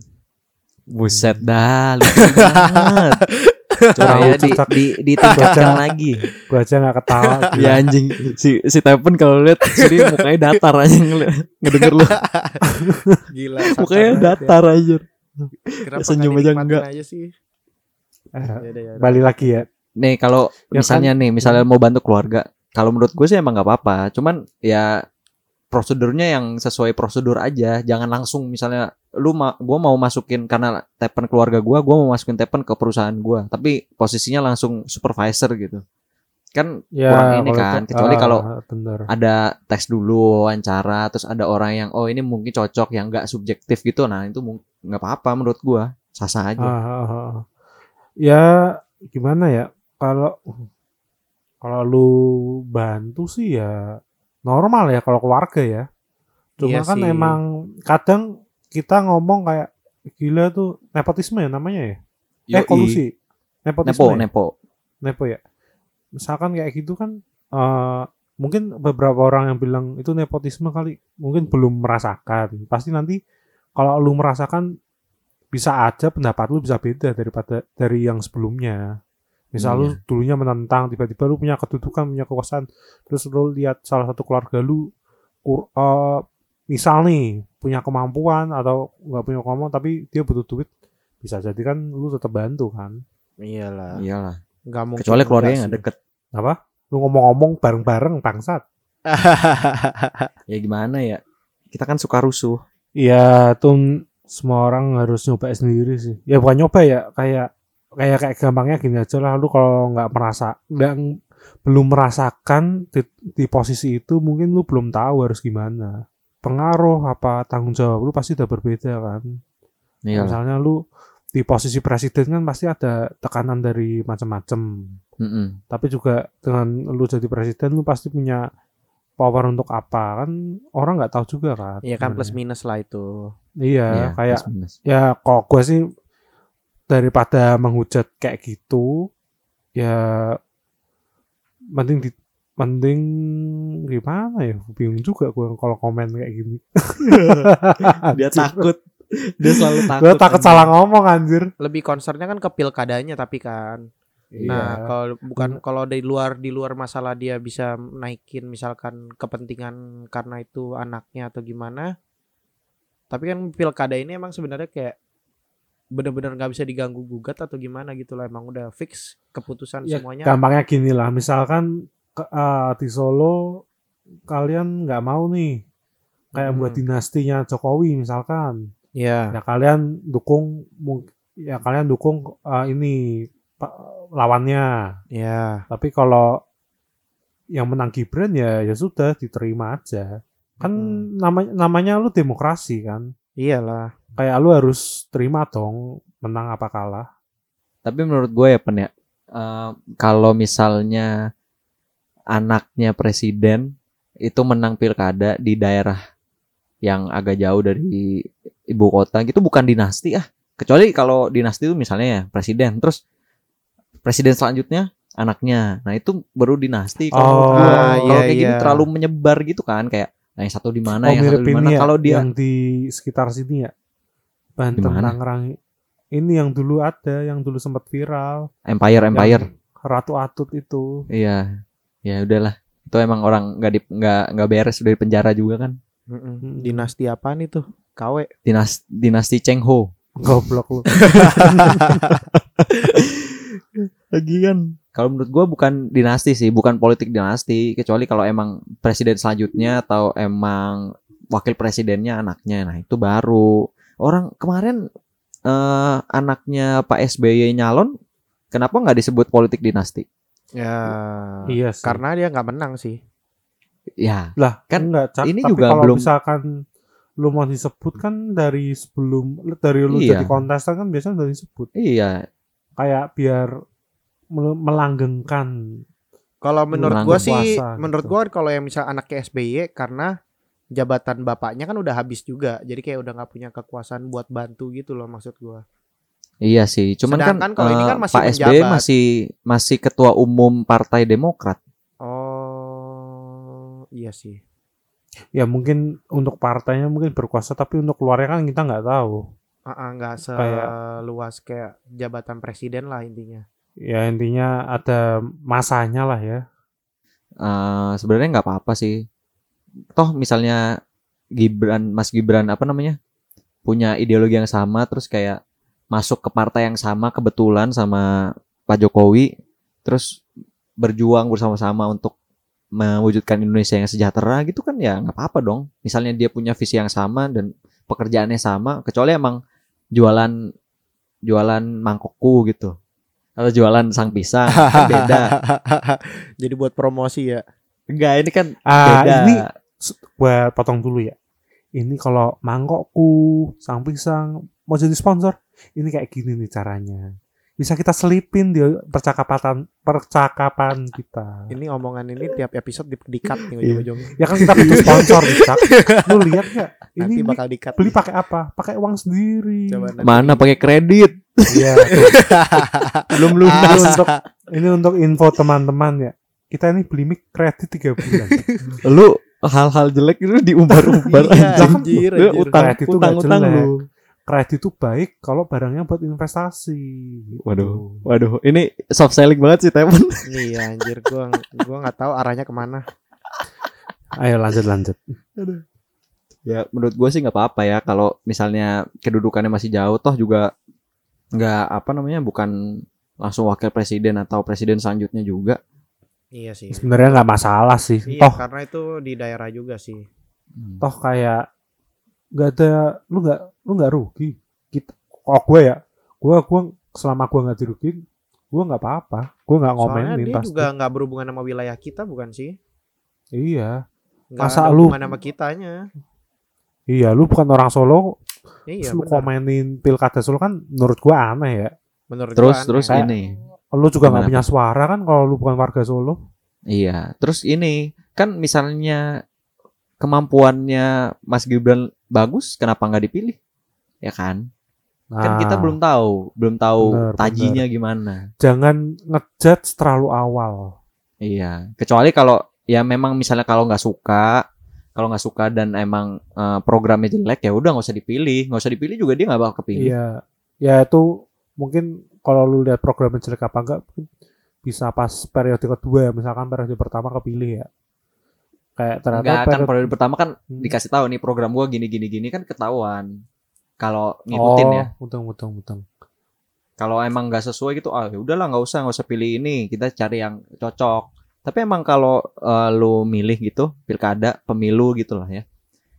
Buset dah, lucu banget. Coba Tahu, ya di, Cak. di, ditingkatkan lagi. Gua aja nggak ketawa. gila. Ya anjing si si Tepen kalau lihat sini mukanya datar aja ngedenger lu. gila Mukanya banget datar aja. ya. Kenapa senyum aja enggak. aja sih Eh, Yaudah, yaudah. balik lagi ya. Nih kalau Ya misalnya nih, misalnya mau bantu keluarga, kalau menurut gue sih emang nggak apa-apa. Cuman ya prosedurnya yang sesuai prosedur aja. Jangan langsung misalnya lu ma gua mau masukin karena tepen keluarga gua, gua mau masukin tepen ke perusahaan gua, tapi posisinya langsung supervisor gitu. Kan Ya, kurang ini kan, itu- kecuali ah, kalau bener. ada tes dulu wawancara terus ada orang yang oh ini mungkin cocok yang nggak subjektif gitu nah itu nggak apa-apa menurut gua sah-sah aja Ah, ah, ah. Ya gimana ya kalau kalau lu bantu sih ya normal ya kalau keluarga ya. Cuma Iya kan sih. emang kadang kita ngomong kayak gila tuh nepotisme ya namanya ya. Eh Yoi. kolusi. Nepotisme. nepo ya? nepo Nepo ya. Misalkan kayak gitu kan eh mungkin beberapa orang yang bilang itu nepotisme kali mungkin belum merasakan. Pasti nanti kalau lu merasakan bisa aja pendapat lu bisa beda daripada dari yang sebelumnya. Misal lu Iya. dulunya menentang, tiba-tiba lu punya kedudukan, punya kekuasaan, terus lu lihat salah satu keluarga lu eh, misal nih punya kemampuan atau nggak punya kemampuan tapi dia butuh duit, bisa jadi kan lu tetap bantu kan. iyalah iyalah nggak mungkin kecuali keluarga sih. deket Apa? Lu ngomong-ngomong bareng-bareng bangsat. ya gimana ya kita kan suka rusuh Iya, tuh semua orang harus nyoba sendiri sih. Ya bukan nyoba ya, kayak kayak kayak gampangnya gini aja lah. Lu kalau nggak merasa nggak belum merasakan di, di posisi itu mungkin lu belum tahu harus gimana pengaruh apa tanggung jawab lu pasti udah berbeda kan Iya. misalnya lu di posisi presiden kan pasti ada tekanan dari macam-macam Mm-mm. tapi juga dengan lu jadi presiden lu pasti punya power untuk apa kan orang nggak tahu juga kan Iya kan plus minus lah itu. iya Iya, kayak plus minus. ya kok gue sih daripada menghujat kayak gitu ya mending di mending gimana ya bingung juga gue kalau komen kayak gini Dia takut. Dia selalu takut. gue takut salah ngomong anjir Lebih concernnya kan ke pilkadanya tapi kan. Nah, Iya. kalau bukan kalau di luar di luar masalah dia bisa naikin misalkan kepentingan karena itu anaknya atau gimana. Tapi kan pilkada ini emang sebenarnya kayak bener-bener nggak bisa diganggu gugat atau gimana gitu lah emang udah fix keputusan ya, semuanya. gampangnya gini lah misalkan ke- eh, di Solo kalian nggak mau nih kayak Hmm. buat dinastinya Jokowi misalkan Ya. ya kalian dukung ya kalian dukung eh, ini lawannya Ya. tapi kalau yang menang Gibran ya ya sudah diterima aja kan Hmm. namanya namanya lu demokrasi kan Iyalah. kayak lu harus terima dong menang apa kalah Tapi menurut gue ya pen ya, eh, kalau misalnya anaknya presiden itu menang pilkada di daerah yang agak jauh dari ibu kota gitu bukan dinasti ah. Kecuali kalau dinasti itu misalnya ya presiden, terus presiden selanjutnya anaknya. Nah itu baru dinasti. Kalau Oh, kalau iya, kayak gini iya. terlalu menyebar gitu kan kayak nah, yang satu di mana, oh yang satu di mana. ya Kalau dia yang di sekitar sini ya Banten? Tangerang ini yang dulu ada yang dulu sempat viral empire empire, Ratu Atut itu iya, ya udahlah. Itu emang orang nggak di nggak nggak beres udah di penjara juga kan. Mm-mm. Mm. Dinasti apaan itu? KW. Dinas, dinasti Cheng Ho. goblok lu Lagi kan. Kalau menurut gua bukan dinasti sih, bukan politik dinasti, kecuali kalau emang presiden selanjutnya atau emang wakil presidennya anaknya. Nah, itu baru. Orang kemarin eh anaknya Pak SBY nyalon, kenapa nggak disebut politik dinasti? Ya. iya sih Karena dia nggak menang sih. Ya, lah kan enggak Cak. ini tapi juga kalau belum- misalkan lu mau disebut kan dari sebelum dari lu Iya. jadi kontestan kan biasanya udah disebut iya. kayak biar mel- melanggengkan Kalau menurut gua sih, menurut gitu. gua kalau yang misal anaknya SBY karena jabatan bapaknya kan udah habis juga, jadi kayak udah nggak punya kekuasaan buat bantu gitu loh maksud gua. Iya sih, cuman kan, Sedangkan kalau ini eh, kan masih Pak SBY menjabat. masih masih ketua umum Partai Demokrat. Oh, iya sih. ya mungkin untuk partainya mungkin berkuasa tapi untuk keluarnya kan kita nggak tahu Ah, ah, nggak Kayak- seluas kayak jabatan presiden lah intinya. ya intinya ada masanya lah ya eh sebenarnya nggak apa-apa sih. Toh misalnya Gibran, Mas Gibran apa namanya, punya ideologi yang sama, terus kayak masuk ke partai yang sama kebetulan sama Pak Jokowi, terus berjuang bersama-sama untuk mewujudkan Indonesia yang sejahtera gitu kan ya nggak apa-apa dong. Misalnya dia punya visi yang sama dan pekerjaannya sama, kecuali emang jualan jualan mangkokku gitu atau jualan sang pisang kan beda. Jadi buat promosi ya. Enggak, ini kan ah beda. ini gua potong dulu ya ini kalau mangkokku sang pisang mau jadi sponsor ini kayak gini nih caranya bisa kita selipin di percakapan percakapan kita Ini omongan ini tiap episode di dikat nih Iya. ujung-ujungnya. ya kan kita butuh sponsor Cak. lu lihat nggak ini, Nanti ini bakal dikat. beli pakai apa pakai uang sendiri Coba nanti Mana pakai kredit? Iya. Belum ini lunas. untuk ini untuk info teman-teman ya kita ini beli mic kredit tiga bulan lu hal-hal jelek itu diumbar-umbar Iya, anjing. anjir, anjir. utang utang utang jelek. lu. Kredit itu baik kalau barangnya buat investasi gitu. Waduh, waduh, ini soft selling banget sih temen. Iya anjir gua gua nggak tahu arahnya ke mana. ayo lanjut lanjut Ya menurut gue sih nggak apa-apa ya kalau misalnya kedudukannya masih jauh toh juga nggak apa namanya bukan langsung wakil presiden atau presiden selanjutnya juga. Iya sih. sebenarnya nggak masalah sih Iya toh karena itu di daerah juga sih. toh kayak nggak ada lu nggak lu nggak rugi. Kita kok gue ya gue gue selama gue nggak dirugiin gue nggak apa-apa. Gue nggak Soalnya ngomenin dia pasti juga nggak berhubungan sama wilayah kita bukan sih? iya. Nggak Masa ada lu- hubungan sama kitanya. iya lu bukan orang Solo. Iya, lu komenin pilkada Solo kan menurut gue aneh ya. Menurut Terus gua terus aneh. ini. lu juga nggak punya suara kan kalau lu bukan warga Solo? Iya, terus ini kan misalnya kemampuannya Mas Gibran bagus, kenapa nggak dipilih? Ya kan? Kan kita Nah, belum tahu, belum tahu Bener, tajinya gimana. jangan ngejudge terlalu awal Iya, kecuali kalau ya memang misalnya kalau nggak suka, kalau nggak suka dan emang eh, programnya jelek ya udah nggak usah dipilih, nggak usah dipilih juga dia nggak bakal kepilih. Iya, ya itu mungkin kalau lu lihat programnya jelek apa enggak bisa pas periode kedua ya, misalkan periode pertama kepilih ya. Kayak ternyata Enggak kan periode- pertama kan Hmm. dikasih tahu nih program gua gini gini gini kan ketahuan. Kalau ngikutin oh, ya. Betul betul betul. Kalau emang nggak sesuai gitu, ah ya udahlah nggak usah nggak usah pilih ini, kita cari yang cocok. Tapi emang kalau eh, lu milih gitu pilkada, pemilu gitu lah ya,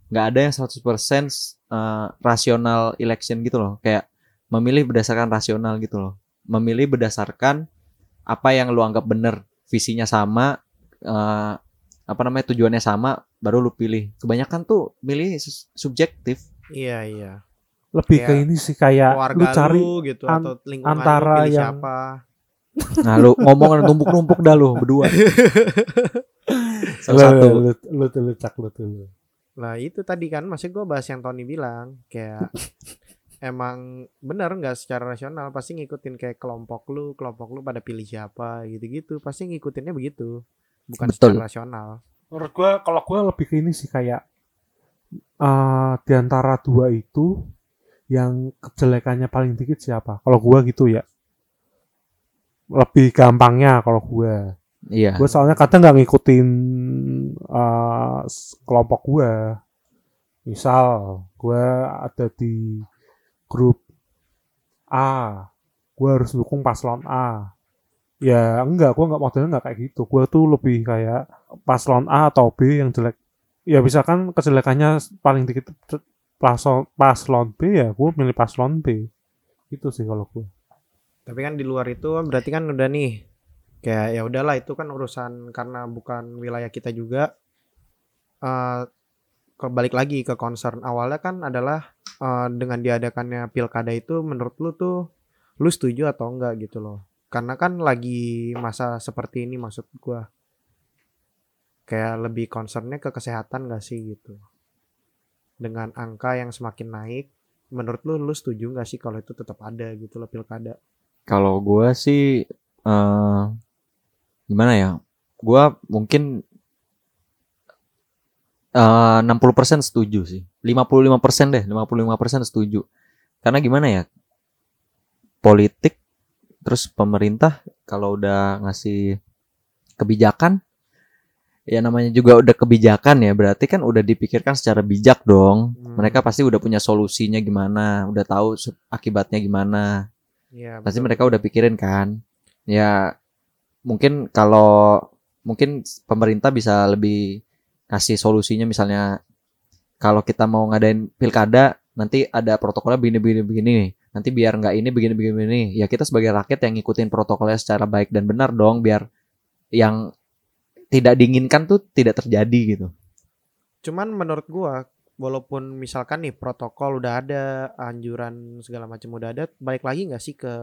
nggak ada yang 100% eh, rasional election gitu loh. Kayak memilih berdasarkan rasional gitu loh. Memilih berdasarkan apa yang lu anggap bener, visinya sama, eh, apa namanya tujuannya sama, baru lu pilih. Kebanyakan tuh milih subjektif. Iya, iya. Lebih ke Kayak ini sih kayak lu cari lu gitu an- atau lingkungan antara lu pilih yang- siapa. Nah lu ngomong numpuk-numpuk dah lu berdua. Salah lu, satu. lu, lu, lu, lu, cak, lu. Nah itu tadi kan masih gue bahas yang Tony bilang kayak emang bener nggak secara rasional pasti ngikutin kayak kelompok lu kelompok lu pada pilih siapa gitu-gitu pasti ngikutinnya begitu bukan Betul. secara rasional Menurut gua kalau gua lebih ke ini sih kayak eh di antara dua itu yang kejelekannya paling dikit siapa? Kalau gua gitu ya. Lebih gampangnya kalau gua. Iya. Gue soalnya kadang nggak ngikutin eh, s- kelompok gue. Misal gue ada di grup A, gue harus dukung paslon A. Ya enggak, gue nggak modelnya nggak kayak gitu. Gue tuh lebih kayak paslon A atau B yang jelek. Ya misalkan kejelekannya paling dikit paslon, paslon B ya gue milih paslon B. Itu sih kalau gue. tapi kan di luar itu berarti kan udah nih kayak ya udahlah itu kan urusan karena bukan wilayah kita juga eh kebalik lagi ke concern awalnya kan adalah eh, dengan diadakannya pilkada itu menurut lu tuh lu setuju atau enggak gitu loh karena kan lagi masa seperti ini maksud gua kayak lebih concernnya ke kesehatan gak sih gitu dengan angka yang semakin naik menurut lu lu setuju nggak sih kalau itu tetap ada gitu loh pilkada Kalau gua sih eh gimana ya? Gua mungkin eh 60% setuju sih. 55% deh, 55% setuju. Karena gimana ya? Politik terus pemerintah kalau udah ngasih kebijakan ya namanya juga udah kebijakan ya berarti kan udah dipikirkan secara bijak dong. Hmm. Mereka pasti udah punya solusinya gimana, udah tahu akibatnya gimana pasti betul. mereka udah pikirin kan ya mungkin kalau mungkin pemerintah bisa lebih kasih solusinya misalnya kalau kita mau ngadain pilkada nanti ada protokolnya begini begini begini nanti biar nggak ini begini begini begini ya kita sebagai rakyat yang ngikutin protokolnya secara baik dan benar dong biar yang tidak diinginkan tuh tidak terjadi gitu Cuman menurut gua walaupun misalkan nih protokol udah ada, anjuran segala macam udah ada, balik lagi nggak sih ke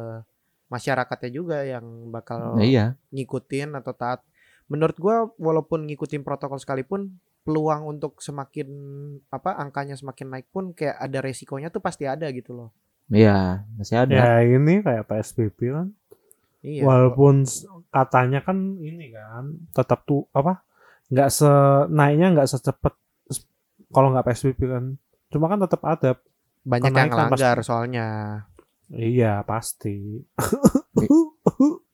masyarakatnya juga yang bakal Nah, iya ngikutin atau taat. Menurut gua walaupun ngikutin protokol sekalipun peluang untuk semakin apa angkanya semakin naik pun kayak ada resikonya tuh pasti ada gitu loh. Iya masih ada Ya ini kayak PSBB kan. Iya. Walaupun katanya kan ini kan tetap tuh apa nggak se naiknya nggak secepat kalau nggak PSBB kan. Cuma kan tetap ada. banyak yang langgar soalnya. Iya pasti.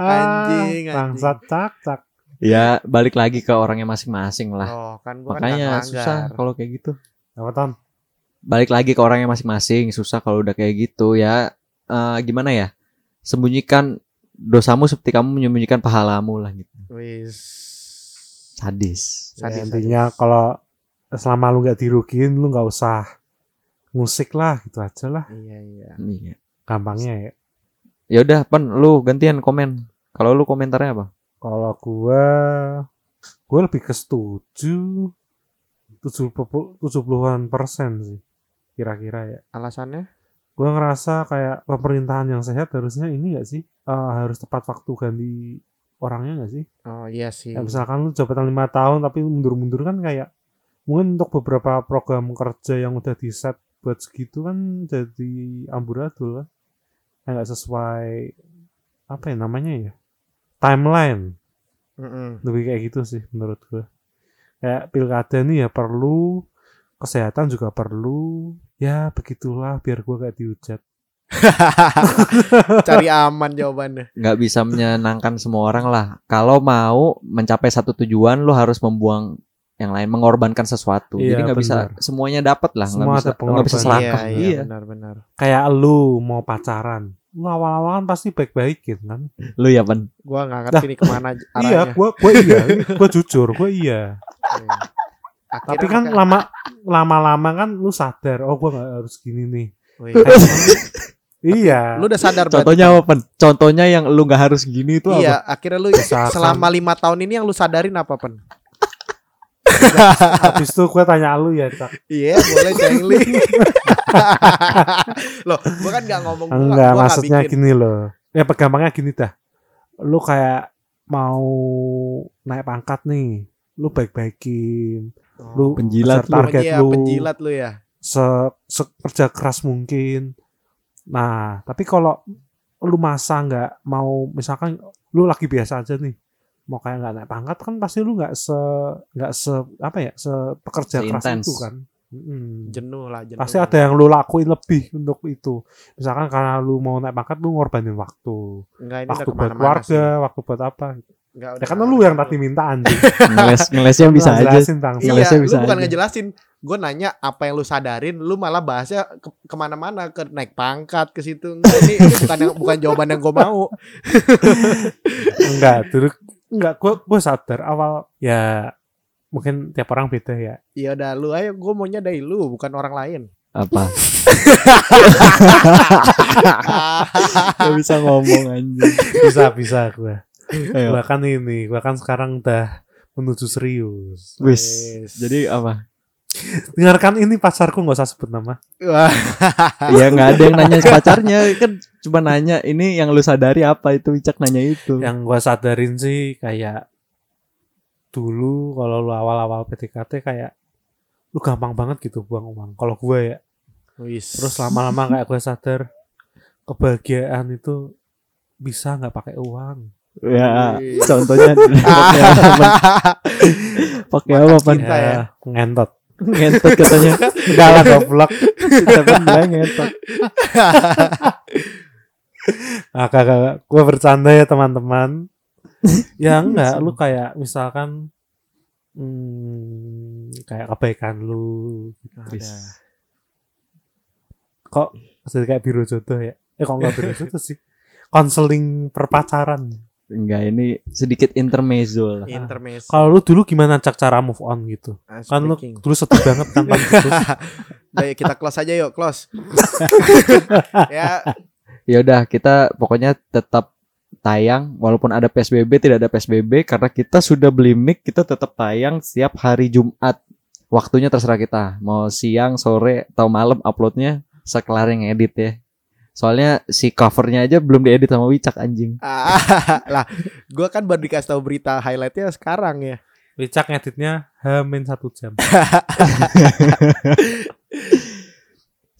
Anjing, anjing. Bangsat cak cak. ya balik lagi ke orangnya masing-masing lah Oh, kan gua kan makanya nggak susah kalau kayak gitu Apa Ton? balik lagi ke orangnya masing-masing susah kalau udah kayak gitu ya Eh, gimana ya sembunyikan dosamu seperti kamu menyembunyikan pahalamu lah gitu Wis. sadis Ya, Sadis, intinya kalau selama lu nggak dirugiin lu nggak usah musik lah gitu aja lah Iya iya. Iya. gampangnya ya Ya udah, Pen, lu gantian komen. Kalau lu komentarnya apa? kalau gua gua lebih ke setuju 70-an persen sih kira-kira ya. Alasannya? gue ngerasa kayak pemerintahan yang sehat harusnya ini gak sih? Eh, harus tepat waktu ganti orangnya gak sih? Oh iya sih. ya, misalkan lu jabatan lima tahun tapi mundur-mundur kan kayak mungkin untuk beberapa program kerja yang udah di set buat segitu kan jadi amburadul kan nggak sesuai apa ya namanya ya? Timeline. Mm-mm. lebih kayak gitu sih menurut gue kayak pilkada nih ya perlu kesehatan juga perlu ya begitulah biar gue kayak dihujat Cari aman jawabannya. nggak bisa menyenangkan semua orang lah. Kalau mau mencapai satu tujuan, lu harus membuang yang lain, mengorbankan sesuatu. Iya, Jadi nggak bisa semuanya dapat lah, nggak Semua bisa, ada nggak bisa pengorbanan. serakah. Iya, iya, benar-benar. kayak lu mau pacaran awal-awal kan pasti baik-baikin kan Lu ya pan. Gua nggak ngerti nih ke mana j- iya arahnya. gue gue iya gue jujur gue iya Iya. Akhirnya tapi kan lama lama-lama kan lu sadar oh gue nggak harus gini nih Wih, iya lu udah sadar berarti? Contohnya apa pan? Contohnya yang lu nggak harus gini itu Iya, apa? akhirnya lu selama lima tahun ini yang lu sadarin apa pen? habis itu gue tanya lu ya Cak. Iya, boleh Cengli. Loh, gua kan nggak ngomong gua, enggak gua maksudnya bikin. gini loh ya gampangnya gini dah lu kayak mau naik pangkat nih lu baik-baikin lu Penjilat lu. target Iya, lu penjilat lu ya. se, se- kerja keras mungkin. Nah, tapi kalau lu masa nggak mau misalkan lu lagi biasa aja nih, mau kayak nggak naik pangkat kan pasti lu nggak se nggak se apa ya se pekerja keras itu kan. Mm-mm. Jenuh lah, jenuh. Pasti ada yang lu lakuin lebih untuk itu. Misalkan karena lu mau naik pangkat lu ngorbanin waktu, Enggak, ini waktu buat keluarga, sih. waktu buat apa. Enggak, Ya kan lu yang tadi minta anjing. Ngeles ngelesnya bisa Lu aja. Tang. Iya, Ngelesnya lu bisa bukan aja. ngejelasin. Gue nanya apa yang lu sadarin, lu malah bahasnya ke, ke mana-mana ke naik pangkat ke situ. Ini, ini bukan yang, bukan jawaban yang gue mau. enggak, dulu enggak gua gua sadar awal ya mungkin tiap orang beda ya. Iya udah lu ayo, gue maunya dari lu, bukan orang lain. Apa? Gak bisa ngomong anjing. bisa bisa gue Ayo. gua kan ini gua kan sekarang udah menuju serius. Wis. Jadi apa? Dengarkan ini pacarku nggak usah sebut nama ya nggak ada yang nanya pacarnya kan cuma nanya ini yang lu sadari apa itu Wicak nanya itu. yang gua sadarin sih kayak dulu kalau lu awal-awal PDKT kayak lu gampang banget gitu buang uang kalau gue ya Wis. terus lama-lama kayak gue sadar kebahagiaan itu bisa nggak pakai uang Ya, contohnya pakai apa? Pakai apa ya. ngentot Ngentot katanya. lah goblok kan bilang ngentot. Ah, kakak, gue bercanda ya teman-teman. ya enggak, lu kayak misalkan hmm, kayak kebaikan lu. Wis. Kok jadi kayak biro jodoh ya? Eh kok enggak biro jodoh sih? Konseling perpacaran. Enggak ini sedikit intermezzo lah. Intermezzo. Kalau lu dulu gimana cak cara move on gitu? Ah, Kan lu dulu sedih banget kan putus. Udah, yuk, kita close aja yuk, close. ya, Ya udah kita pokoknya tetap tayang walaupun ada PSBB tidak ada PSBB karena kita sudah beli mic kita tetap tayang setiap hari Jumat. Waktunya terserah kita. Mau siang, sore atau malam uploadnya sekelar yang edit ya. Soalnya si covernya aja belum diedit sama Wicak anjing. Ah, lah, gue kan baru dikasih tahu berita highlightnya sekarang ya. Wicak ngeditnya hamin satu jam.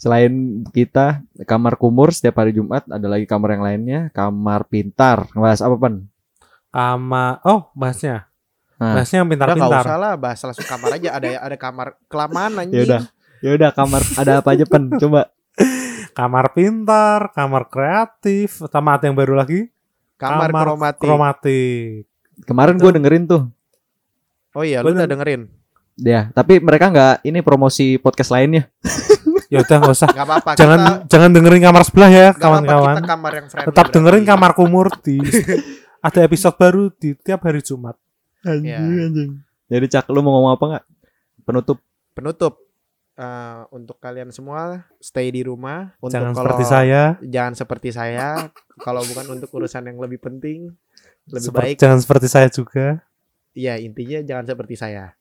Selain kita kamar kumur setiap hari Jumat ada lagi kamar yang lainnya kamar pintar. Ngebahas apa pan? Sama, oh bahasnya. Nah. Bahasnya yang Udah pintar-pintar. usah lah, bahas langsung kamar aja. Ada ada kamar kelamaan Ya anjing. udah. Ya udah kamar ada apa aja pan? Coba. Kamar pintar, kamar kreatif, sama yang baru lagi Kamar, kromatik. kromatik. Kemarin gue dengerin tuh Oh iya, lu udah dengerin. Ya, tapi mereka nggak ini promosi podcast lainnya. Ya udah nggak usah. Gak apa-apa. jangan kita, jangan dengerin kamar sebelah ya kawan-kawan. Kamar yang. Tetap dengerin berarti. kamarku Murti. ada episode baru di tiap hari Jumat. Anjing, anjing. Jadi Cak, lu mau ngomong apa nggak? Penutup. Penutup uh, untuk kalian semua stay di rumah. Untuk jangan kalau, seperti saya. Jangan seperti saya. kalau bukan untuk urusan yang lebih penting, lebih Seper, baik. Jangan seperti saya juga. iya intinya jangan seperti saya.